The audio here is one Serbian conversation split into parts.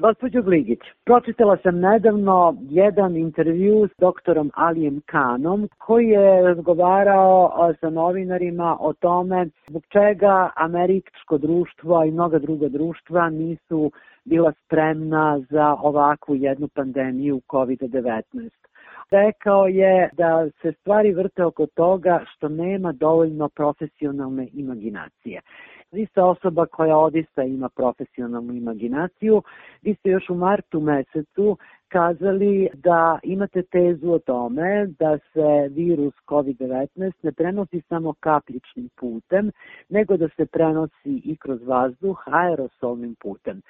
Gospođo Gligić, pročitala sam nedavno jedan intervju s doktorom Alijem Kanom koji je razgovarao sa novinarima o tome zbog čega američko društvo i mnoga druga društva nisu bila spremna za ovakvu jednu pandemiju COVID-19. Rekao je da se stvari vrte oko toga što nema dovoljno profesionalne imaginacije. Dakle, ista osoba koja odista ima profesionalnu imaginaciju. Vi ste još u martu mesecu kazali da imate tezu o tome da se virus COVID-19 ne prenosi samo kapličnim putem, nego da se prenosi i kroz vazduh aerosolnim putem.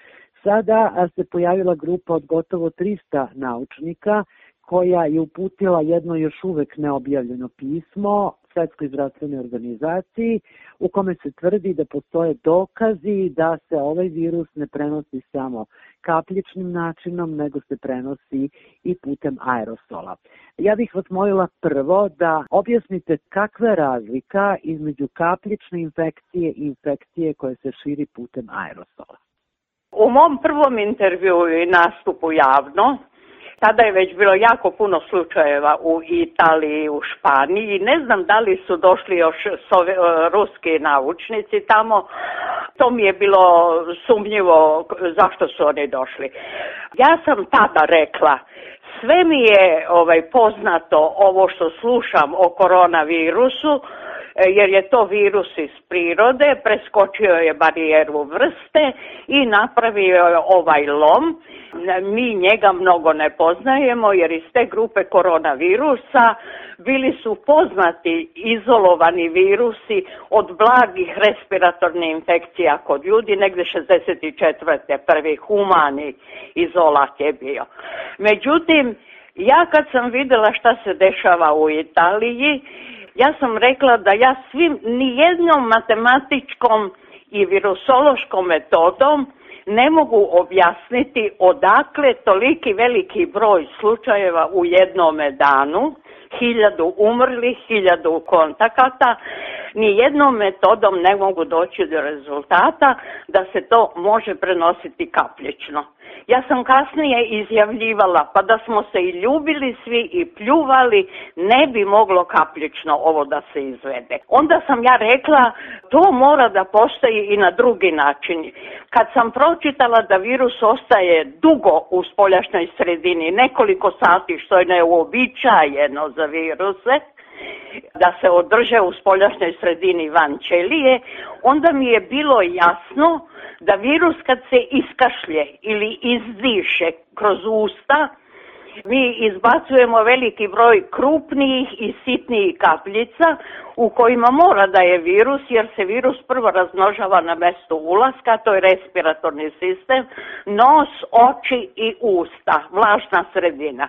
Sada se pojavila grupa od gotovo 300 naučnika koja je uputila jedno još uvek neobjavljeno pismo Svetskoj zdravstvenoj organizaciji u kome se tvrdi da postoje dokazi da se ovaj virus ne prenosi samo kapljičnim načinom, nego se prenosi i putem aerosola. Ja bih vas molila prvo da objasnite kakva je razlika između kapljične infekcije i infekcije koja se širi putem aerosola. U mom prvom intervju i nastupu javno tada je već bilo jako puno slučajeva u Italiji, u Španiji. Ne znam da li su došli još e, ruski naučnici tamo. To mi je bilo sumnjivo zašto su oni došli. Ja sam tada rekla sve mi je ovaj poznato ovo što slušam o koronavirusu E, jer je to virus iz prirode, preskočio je barijeru vrste i napravio je ovaj lom. Mi njega mnogo ne poznajemo jer iz te grupe koronavirusa bili su poznati izolovani virusi od blagih respiratornih infekcija kod ljudi, negdje 64. prvi humani izolat je bio. Međutim, ja kad sam vidjela šta se dešava u Italiji ja sam rekla da ja svim, nijednom matematičkom i virusološkom metodom ne mogu objasniti odakle toliki veliki broj slučajeva u jednome danu, hiljadu umrlih, hiljadu kontakata, ni jednom metodom ne mogu doći do rezultata da se to može prenositi kapljično. Ja sam kasnije izjavljivala, pa da smo se i ljubili svi i pljuvali, ne bi moglo kapljično ovo da se izvede. Onda sam ja rekla, to mora da postoji i na drugi način. Kad sam pročitala da virus ostaje dugo u spoljašnjoj sredini, nekoliko sati, što je neuobičajeno za viruse, da se održe u spoljašnjoj sredini van ćelije, onda mi je bilo jasno da virus kad se iskašlje ili izdiše kroz usta, mi izbacujemo veliki broj krupnijih i sitnijih kapljica u kojima mora da je virus jer se virus prvo razmnožava na mjestu ulaska, to je respiratorni sistem, nos, oči i usta, vlažna sredina.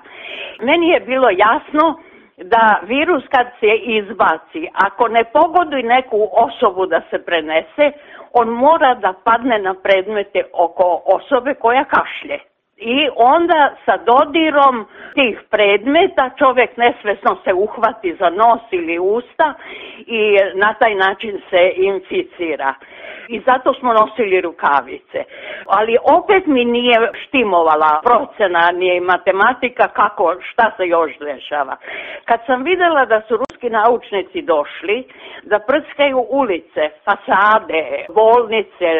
Meni je bilo jasno da virus kad se izbaci, ako ne pogodi neku osobu da se prenese, on mora da padne na predmete oko osobe koja kašlje. I onda sa dodirom tih predmeta čovjek nesvesno se uhvati za nos ili usta i na taj način se inficira. I zato smo nosili rukavice. Ali opet mi nije štimovala procena, nije matematika kako, šta se još dešava. Kad sam vidjela da su ruski naučnici došli da prskaju ulice, fasade, bolnice,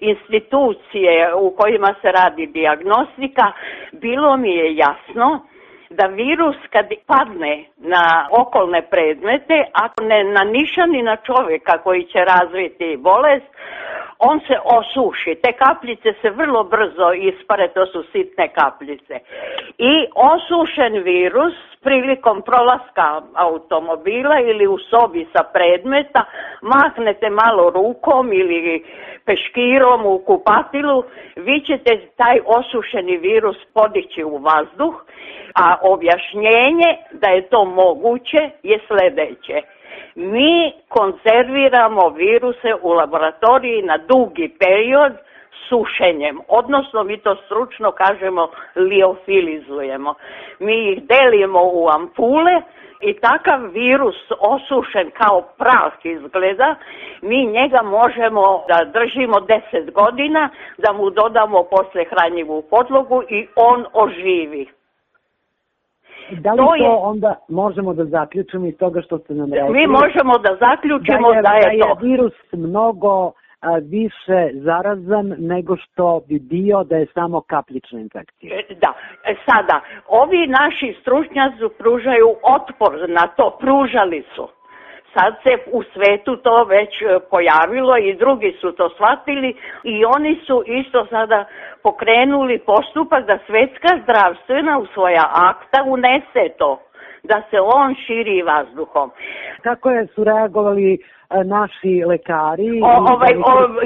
institucije u kojima se radi dijagnostika, bilo mi je jasno da virus kad padne na okolne predmete, ako ne na niša ni na čovjeka koji će razviti bolest, on se osuši, te kapljice se vrlo brzo ispare, to su sitne kapljice. I osušen virus prilikom prolaska automobila ili u sobi sa predmeta mahnete malo rukom ili peškirom u kupatilu, vi ćete taj osušeni virus podići u vazduh, a objašnjenje da je to moguće je sljedeće. Mi konzerviramo viruse u laboratoriji na dugi period sušenjem, odnosno mi to stručno kažemo liofilizujemo. Mi ih delimo u ampule i takav virus osušen kao prah izgleda, mi njega možemo da držimo deset godina, da mu dodamo posle hranjivu podlogu i on oživi. Da li to, je... onda možemo da zaključimo iz toga što ste nam rekli? Mi možemo da zaključimo da je, virus mnogo više zarazan nego što bi bio da je samo kaplična infekcija. E, da, e, sada, ovi naši stručnjaci pružaju otpor na to, pružali su. Sad se u svetu to već e, pojavilo i drugi su to shvatili i oni su isto sada pokrenuli postupak da svetska zdravstvena u svoja akta unese to, da se on širi vazduhom. Kako su reagovali e, naši lekari. ovaj,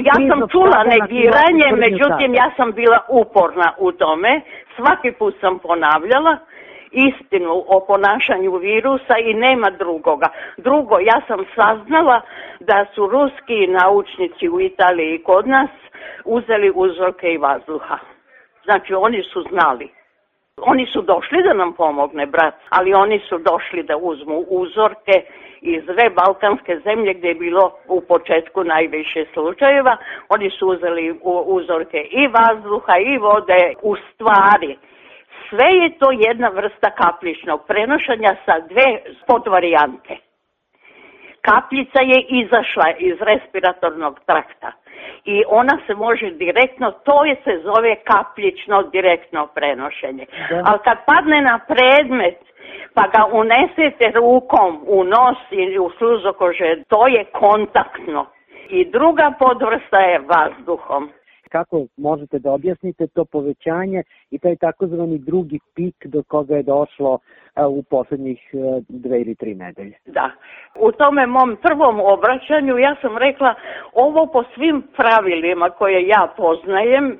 ja sam čula negiranje, međutim ja sam bila uporna u tome. Svaki put sam ponavljala istinu o ponašanju virusa i nema drugoga. Drugo, ja sam saznala da su ruski naučnici u Italiji i kod nas uzeli uzorke i vazduha. Znači oni su znali. Oni su došli da nam pomogne, brat, ali oni su došli da uzmu uzorke iz sve balkanske zemlje gdje je bilo u početku najviše slučajeva. Oni su uzeli uzorke i vazduha i vode u stvari sve je to jedna vrsta kapličnog prenošanja sa dve podvarijante. Kapljica je izašla iz respiratornog trakta i ona se može direktno, to je se zove kapljično direktno prenošenje. Ali kad padne na predmet pa ga unesete rukom u nos ili u sluzokože, to je kontaktno. I druga podvrsta je vazduhom kako možete da objasnite to povećanje i taj takozvani drugi pik do koga je došlo e, u poslednjih e, dve ili tri nedelje? Da, u tome mom prvom obraćanju ja sam rekla ovo po svim pravilima koje ja poznajem e,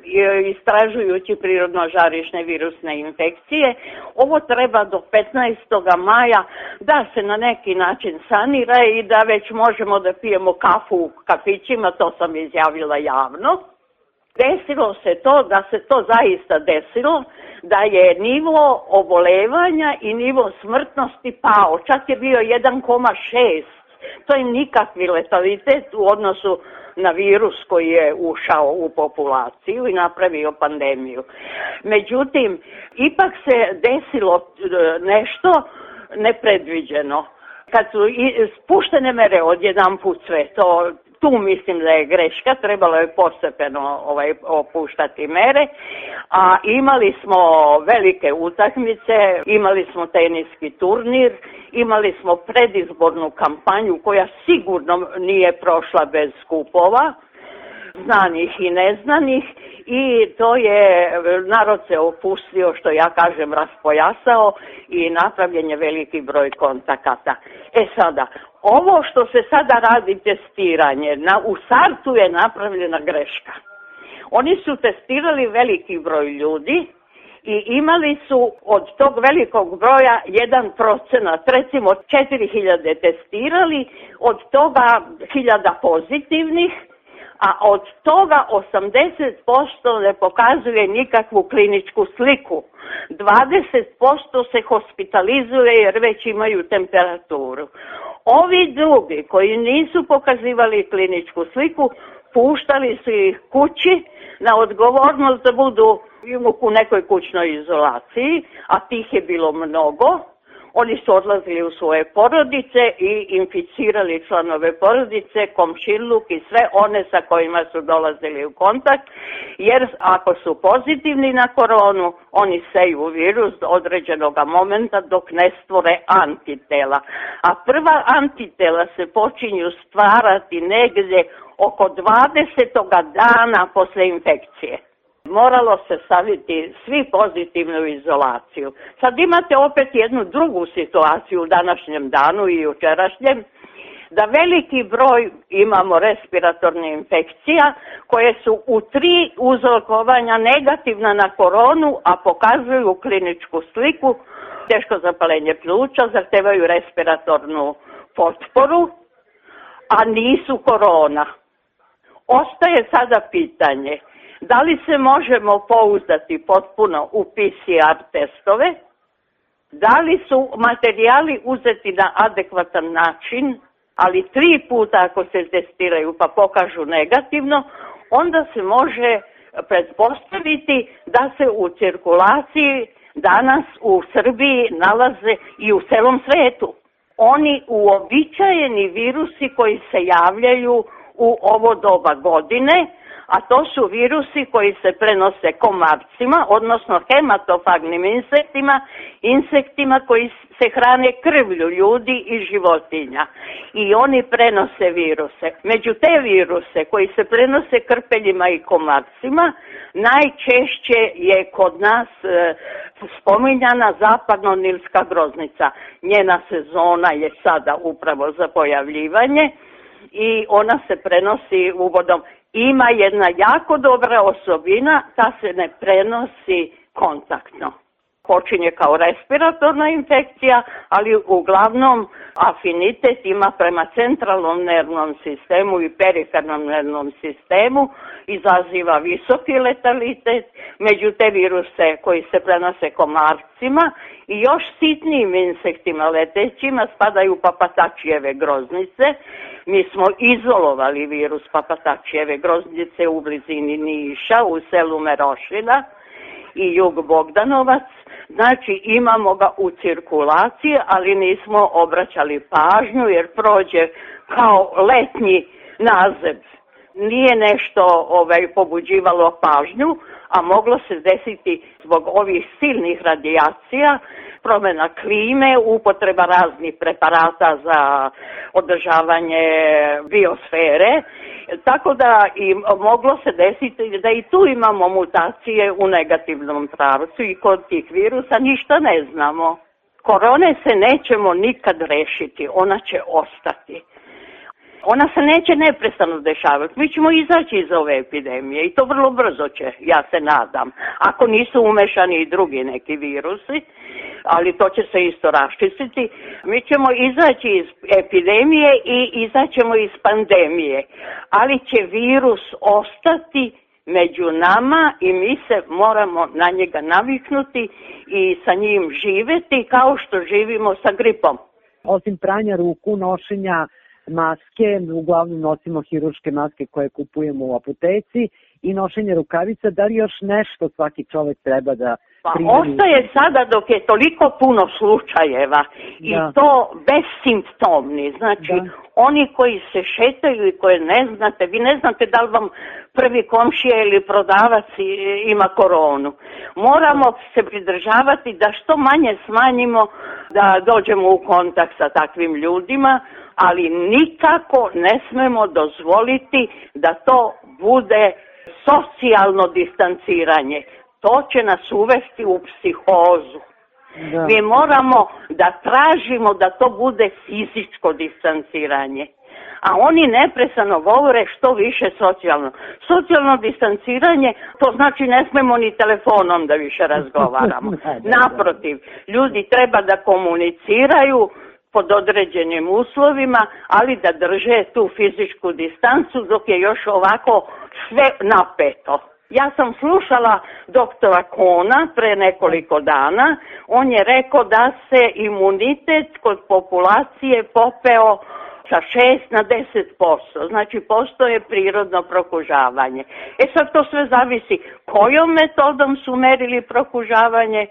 istražujući prirodno žarišne virusne infekcije, ovo treba do 15. maja da se na neki način sanira i da već možemo da pijemo kafu u kafićima, to sam izjavila javno. Desilo se to, da se to zaista desilo, da je nivo obolevanja i nivo smrtnosti pao. Čak je bio 1,6. To je nikakvi letalitet u odnosu na virus koji je ušao u populaciju i napravio pandemiju. Međutim, ipak se desilo e, nešto nepredviđeno. Kad su spuštene mere odjedan put sve to, tu mislim da je greška, trebalo je postepeno ovaj, opuštati mere, a imali smo velike utakmice, imali smo teniski turnir, imali smo predizbornu kampanju koja sigurno nije prošla bez skupova, znanih i neznanih i to je, narod se opustio, što ja kažem, raspojasao i napravljen je veliki broj kontakata. E sada, ovo što se sada radi testiranje, na, u Sartu je napravljena greška. Oni su testirali veliki broj ljudi i imali su od tog velikog broja jedan procenat, recimo 4000 testirali, od toga 1000 pozitivnih, a od toga 80% ne pokazuje nikakvu kliničku sliku. 20% se hospitalizuje jer već imaju temperaturu. Ovi drugi koji nisu pokazivali kliničku sliku, puštali su ih kući na odgovornost da budu u nekoj kućnoj izolaciji, a tih je bilo mnogo, oni su odlazili u svoje porodice i inficirali članove porodice, komšiluk i sve one sa kojima su dolazili u kontakt, jer ako su pozitivni na koronu, oni seju virus do određenog momenta dok ne stvore antitela. A prva antitela se počinju stvarati negdje oko 20. dana posle infekcije. Moralo se staviti svi pozitivnu izolaciju. Sad imate opet jednu drugu situaciju u današnjem danu i jučerašnjem, da veliki broj imamo respiratornih infekcija koje su u tri uzrokovanja negativna na koronu, a pokazuju kliničku sliku, teško zapalenje pluća, zahtevaju respiratornu potporu, a nisu korona. Ostaje sada pitanje, da li se možemo pouzdati potpuno u PCR testove? Da li su materijali uzeti na adekvatan način, ali tri puta ako se testiraju pa pokažu negativno, onda se može pretpostaviti da se u cirkulaciji danas u Srbiji nalaze i u celom svijetu. Oni uobičajeni virusi koji se javljaju u ovo doba godine, a to su virusi koji se prenose komarcima, odnosno hematofagnim insektima, insektima koji se hrane krvlju ljudi i životinja. I oni prenose viruse. Među te viruse koji se prenose krpeljima i komarcima, najčešće je kod nas e, spominjana zapadno-nilska groznica. Njena sezona je sada upravo za pojavljivanje i ona se prenosi uvodom ima jedna jako dobra osobina, ta se ne prenosi kontaktno počinje kao respiratorna infekcija, ali uglavnom afinitet ima prema centralnom nervnom sistemu i perifernom nervnom sistemu, izaziva visoki letalitet, među te viruse koji se prenose komarcima i još sitnijim insektima letećima spadaju papatačijeve groznice. Mi smo izolovali virus papatačijeve groznice u blizini Niša, u selu Merošina, i Jug Bogdanovac, znači imamo ga u cirkulaciji, ali nismo obraćali pažnju jer prođe kao letnji nazeb nije nešto ovaj, pobuđivalo pažnju, a moglo se desiti zbog ovih silnih radijacija, promjena klime, upotreba raznih preparata za održavanje biosfere, tako da i moglo se desiti da i tu imamo mutacije u negativnom pravcu i kod tih virusa ništa ne znamo. Korone se nećemo nikad rešiti, ona će ostati ona se neće neprestano dešavati. Mi ćemo izaći iz ove epidemije i to vrlo brzo će, ja se nadam. Ako nisu umešani i drugi neki virusi, ali to će se isto raščistiti. Mi ćemo izaći iz epidemije i izaćemo iz pandemije, ali će virus ostati među nama i mi se moramo na njega naviknuti i sa njim živjeti kao što živimo sa gripom. Osim pranja ruku, nošenja maske, uglavnom nosimo hiruške maske koje kupujemo u apoteci i nošenje rukavica, da li još nešto svaki čovek treba da pa ostaje sada dok je toliko puno slučajeva i to besimptomni. Znači, oni koji se šetaju i koje ne znate, vi ne znate da li vam prvi komšija ili prodavac ima koronu. Moramo se pridržavati da što manje smanjimo da dođemo u kontakt sa takvim ljudima, ali nikako ne smemo dozvoliti da to bude socijalno distanciranje to će nas uvesti u psihozu. Mi moramo da tražimo da to bude fizičko distanciranje. A oni neprestano govore što više socijalno. Socijalno distanciranje, to znači ne smemo ni telefonom da više razgovaramo. Naprotiv, ljudi treba da komuniciraju pod određenim uslovima, ali da drže tu fizičku distancu dok je još ovako sve napeto. Ja sam slušala doktora Kona pre nekoliko dana. On je rekao da se imunitet kod populacije popeo sa 6 na 10%. Znači, postoje prirodno prokužavanje. E sad to sve zavisi kojom metodom su merili prokužavanje,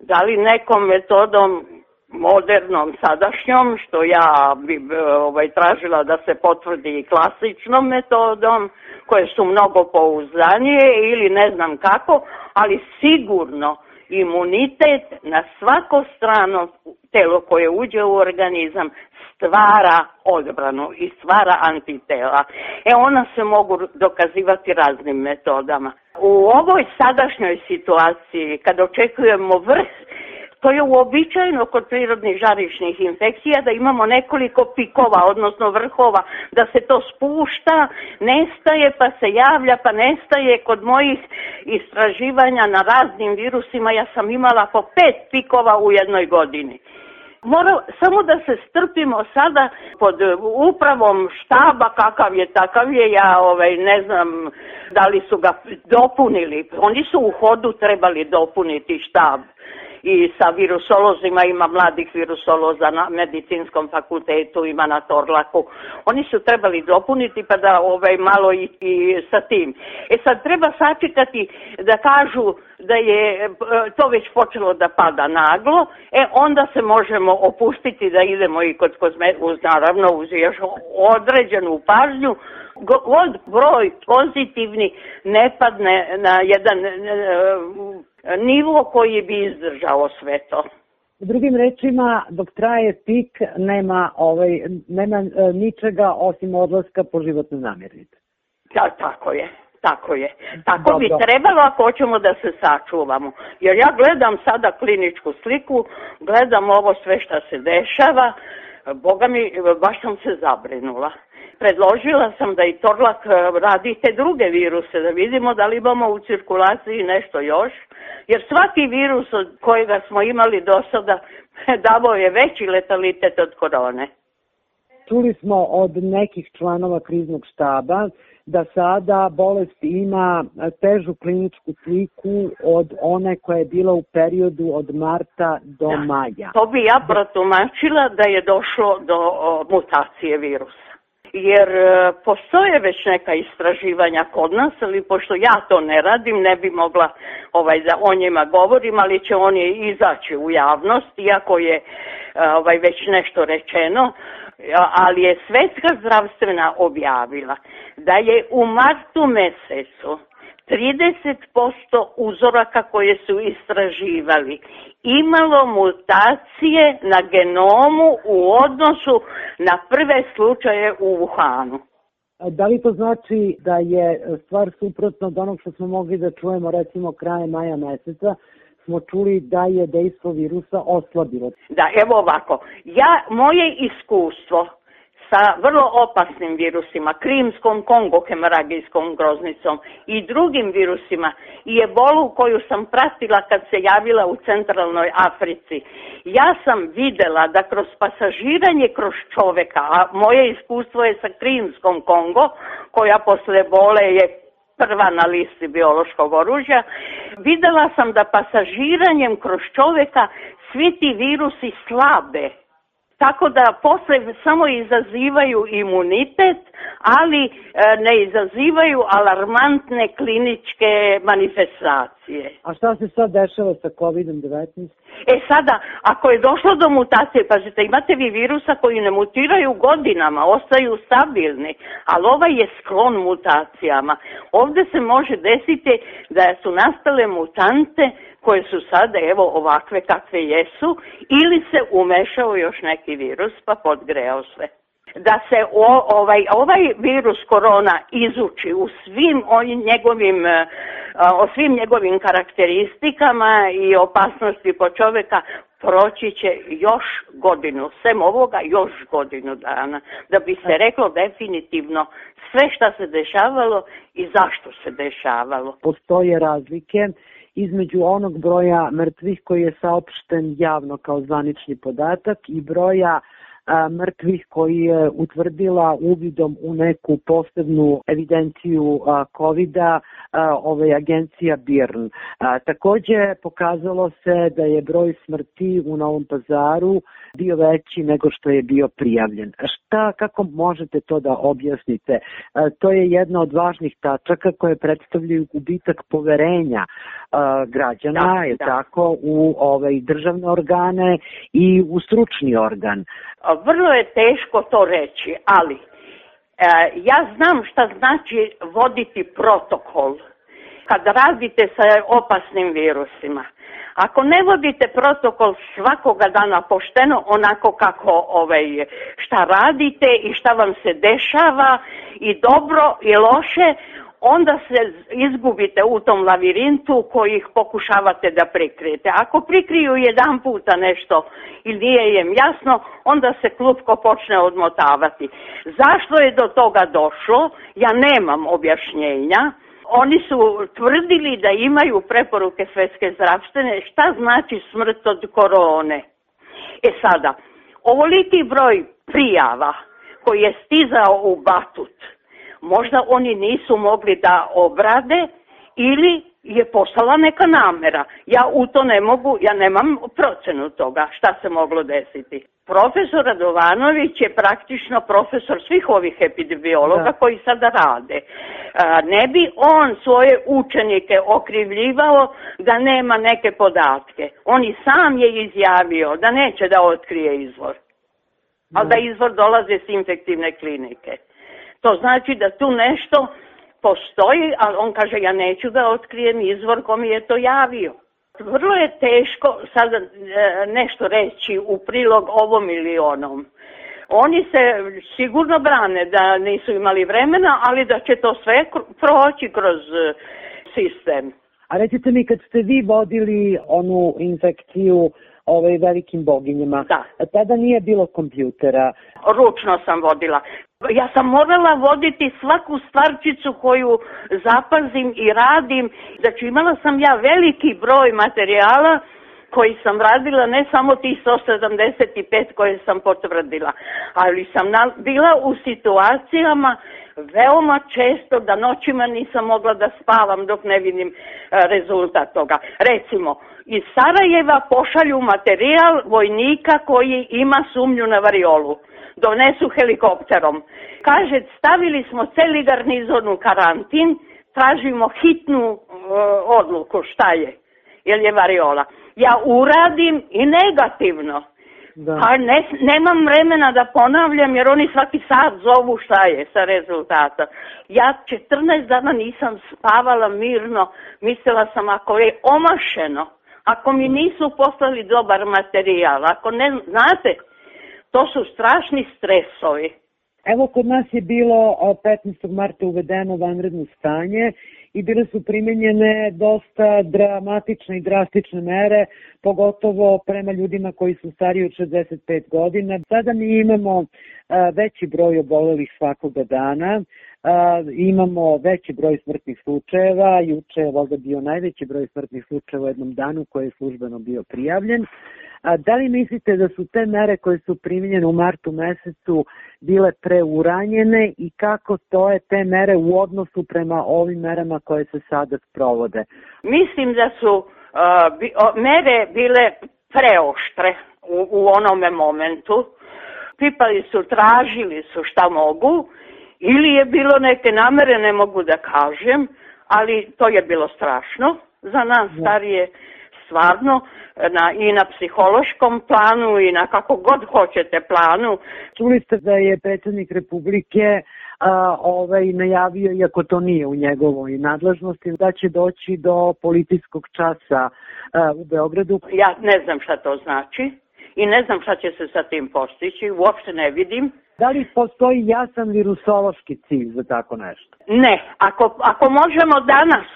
da li nekom metodom modernom sadašnjom, što ja bi e, ovaj, tražila da se potvrdi klasičnom metodom, koje su mnogo pouzdanije ili ne znam kako, ali sigurno imunitet na svako strano telo koje uđe u organizam stvara odbranu i stvara antitela. E ona se mogu dokazivati raznim metodama. U ovoj sadašnjoj situaciji kad očekujemo vrh to je uobičajeno kod prirodnih žarišnih infekcija da imamo nekoliko pikova, odnosno vrhova, da se to spušta, nestaje pa se javlja pa nestaje. Kod mojih istraživanja na raznim virusima ja sam imala po pet pikova u jednoj godini. Mora samo da se strpimo sada pod upravom štaba kakav je takav je ja ovaj ne znam da li su ga dopunili oni su u hodu trebali dopuniti štab i sa virusolozima, ima mladih virusoloza na medicinskom fakultetu, ima na Torlaku. Oni su trebali dopuniti pa da ovaj, malo i, i sa tim. E sad treba sačekati da kažu da je eh, to već počelo da pada naglo, e onda se možemo opustiti da idemo i kod kozme, uz naravno uz još određenu pažnju, god broj pozitivni ne padne na jedan eh, E, nivo koji bi izdržao sve to. Drugim rečima, dok traje pik, nema, ovaj, nema e, ničega osim odlaska po životnu namirnicu. Da, tako je. Tako je. Tako bi trebalo ako hoćemo da se sačuvamo. Jer ja gledam sada kliničku sliku, gledam ovo sve što se dešava E, Boga mi, e, baš sam se zabrinula. Predložila sam da i Torlak e, radi te druge viruse, da vidimo da li imamo u cirkulaciji nešto još, jer svaki virus od kojega smo imali do sada davao je veći letalitet od korone. Čuli smo od nekih članova kriznog štaba da sada bolest ima težu kliničku sliku od one koja je bila u periodu od marta do maja. To bi ja protumačila da je došlo do mutacije virusa. Jer e, postoje već neka istraživanja kod nas, ali pošto ja to ne radim, ne bi mogla ovaj, da o njima govorim, ali će on je izaći u javnost, iako je e, ovaj, već nešto rečeno E, ali je Svetska zdravstvena objavila da je u martu mesecu 30% uzoraka koje su istraživali imalo mutacije na genomu u odnosu na prve slučaje u Wuhanu. E, da li to znači da je stvar suprotna od onog što smo mogli da čujemo recimo kraje maja meseca, smo da je dejstvo virusa oslabilo. Da, evo ovako, ja, moje iskustvo sa vrlo opasnim virusima, krimskom, kongo, hemaragijskom groznicom i drugim virusima i ebolu koju sam pratila kad se javila u centralnoj Africi. Ja sam videla da kroz pasažiranje kroz čoveka, a moje iskustvo je sa krimskom kongo, koja posle bole je prva na listi biološkog oružja, vidjela sam da pasažiranjem kroz čovjeka svi ti virusi slabe. Tako da poslije samo izazivaju imunitet, ali e, ne izazivaju alarmantne kliničke manifestacije mutacije. A šta se sad dešava sa COVID-19? E sada, ako je došlo do mutacije, pazite, imate vi virusa koji ne mutiraju godinama, ostaju stabilni, ali ovaj je sklon mutacijama. Ovdje se može desiti da su nastale mutante koje su sada evo ovakve kakve jesu ili se umešao još neki virus pa podgreo sve da se o, ovaj, ovaj virus korona izuči u svim njegovim e, o svim njegovim karakteristikama i opasnosti po čovjeka proći će još godinu, sem ovoga još godinu dana, da bi se reklo definitivno sve što se dešavalo i zašto se dešavalo. Postoje razlike između onog broja mrtvih koji je saopšten javno kao zvanični podatak i broja mrtvih koji je utvrdila uvidom u neku posebnu evidenciju COVID-a agencija BIRN. Takođe pokazalo se da je broj smrti u Novom pazaru bio veći nego što je bio prijavljen. Šta, kako možete to da objasnite? To je jedna od važnih tačaka koje predstavljaju gubitak poverenja građana, tako, u ovaj, državne organe i u stručni organ. Vrlo je teško to reći, ali e, ja znam šta znači voditi protokol kad radite sa opasnim virusima. Ako ne vodite protokol svakoga dana pošteno onako kako ovaj, šta radite i šta vam se dešava i dobro i loše, onda se izgubite u tom lavirintu koji ih pokušavate da prikrijete. Ako prikriju jedan puta nešto i nije im jasno, onda se klupko počne odmotavati. Zašto je do toga došlo? Ja nemam objašnjenja. Oni su tvrdili da imaju preporuke svjetske zdravstvene šta znači smrt od korone. E sada, ovoliki broj prijava koji je stizao u batut, možda oni nisu mogli da obrade ili je postala neka namera. Ja u to ne mogu, ja nemam procenu toga šta se moglo desiti. Profesor Radovanović je praktično profesor svih ovih epidemiologa koji sada rade. E, ne bi on svoje učenike okrivljivao da nema neke podatke. On i sam je izjavio da neće da otkrije izvor, ali da izvor dolazi s infektivne klinike. To znači da tu nešto postoji, ali on kaže ja neću da otkrijem izvor ko mi je to javio. Vrlo je teško sada e, nešto reći u prilog ovom ili onom. Oni se sigurno brane da nisu imali vremena, ali da će to sve proći kroz e, sistem. A recite mi kad ste vi vodili onu infekciju ovaj, velikim boginjima, Da. Tada nije bilo kompjutera. Ručno sam vodila. Ja sam morala voditi svaku stvarčicu koju zapazim i radim. Znači imala sam ja veliki broj materijala koji sam radila, ne samo tih 175 koje sam potvrdila, ali sam bila u situacijama veoma često da noćima nisam mogla da spavam dok ne vidim e, rezultat toga. Recimo, iz Sarajeva pošalju materijal vojnika koji ima sumnju na variolu donesu helikopterom. Kaže, stavili smo celi garnizon u karantin, tražimo hitnu e, odluku, šta je, jel je variola. Ja uradim i negativno. Da. Pa nemam vremena da ponavljam jer oni svaki sat zovu šta je sa rezultata. Ja 14 dana nisam spavala mirno, mislila sam ako je omašeno, ako mi nisu poslali dobar materijal, ako ne, znate, to su strašni stresovi. Evo kod nas je bilo 15. marta uvedeno vanredno stanje i bile su primenjene dosta dramatične i drastične mere, pogotovo prema ljudima koji su stariji od 65 godina. Sada mi imamo e, veći broj obolelih svakoga dana, e, imamo veći broj smrtnih slučajeva, juče je bio najveći broj smrtnih slučajeva u jednom danu koji je službeno bio prijavljen. A da li mislite da su te mere koje su primjenjene u martu mesecu bile preuranjene i kako to je te mere u odnosu prema ovim merama koje se sada sprovode? Mislim da su mere bile preoštre u, onome momentu. Pipali su, tražili su šta mogu ili je bilo neke namere, ne mogu da kažem, ali to je bilo strašno za nas starije stvarno e, na, i na psihološkom planu i na kako god hoćete planu. Čuli ste da je predsjednik Republike e, ovaj, najavio, iako to nije u njegovoj nadležnosti, da će doći do policijskog časa e, u Beogradu. Ja ne znam šta to znači i ne znam šta će se sa tim postići, uopšte ne vidim. Da li postoji jasan virusološki cilj za tako nešto? Ne, ako, ako možemo danas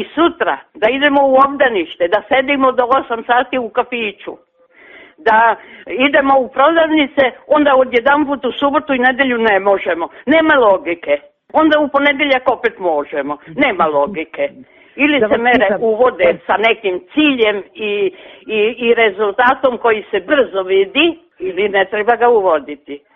i sutra da idemo u obdanište, da sedimo do 8 sati u kafiću, da idemo u prodavnice, onda odjedanput put u subotu i nedjelju ne možemo. Nema logike. Onda u ponedjeljak opet možemo. Nema logike. Ili se mere uvode sa nekim ciljem i rezultatom koji se brzo vidi, ili ne treba ga uvoditi.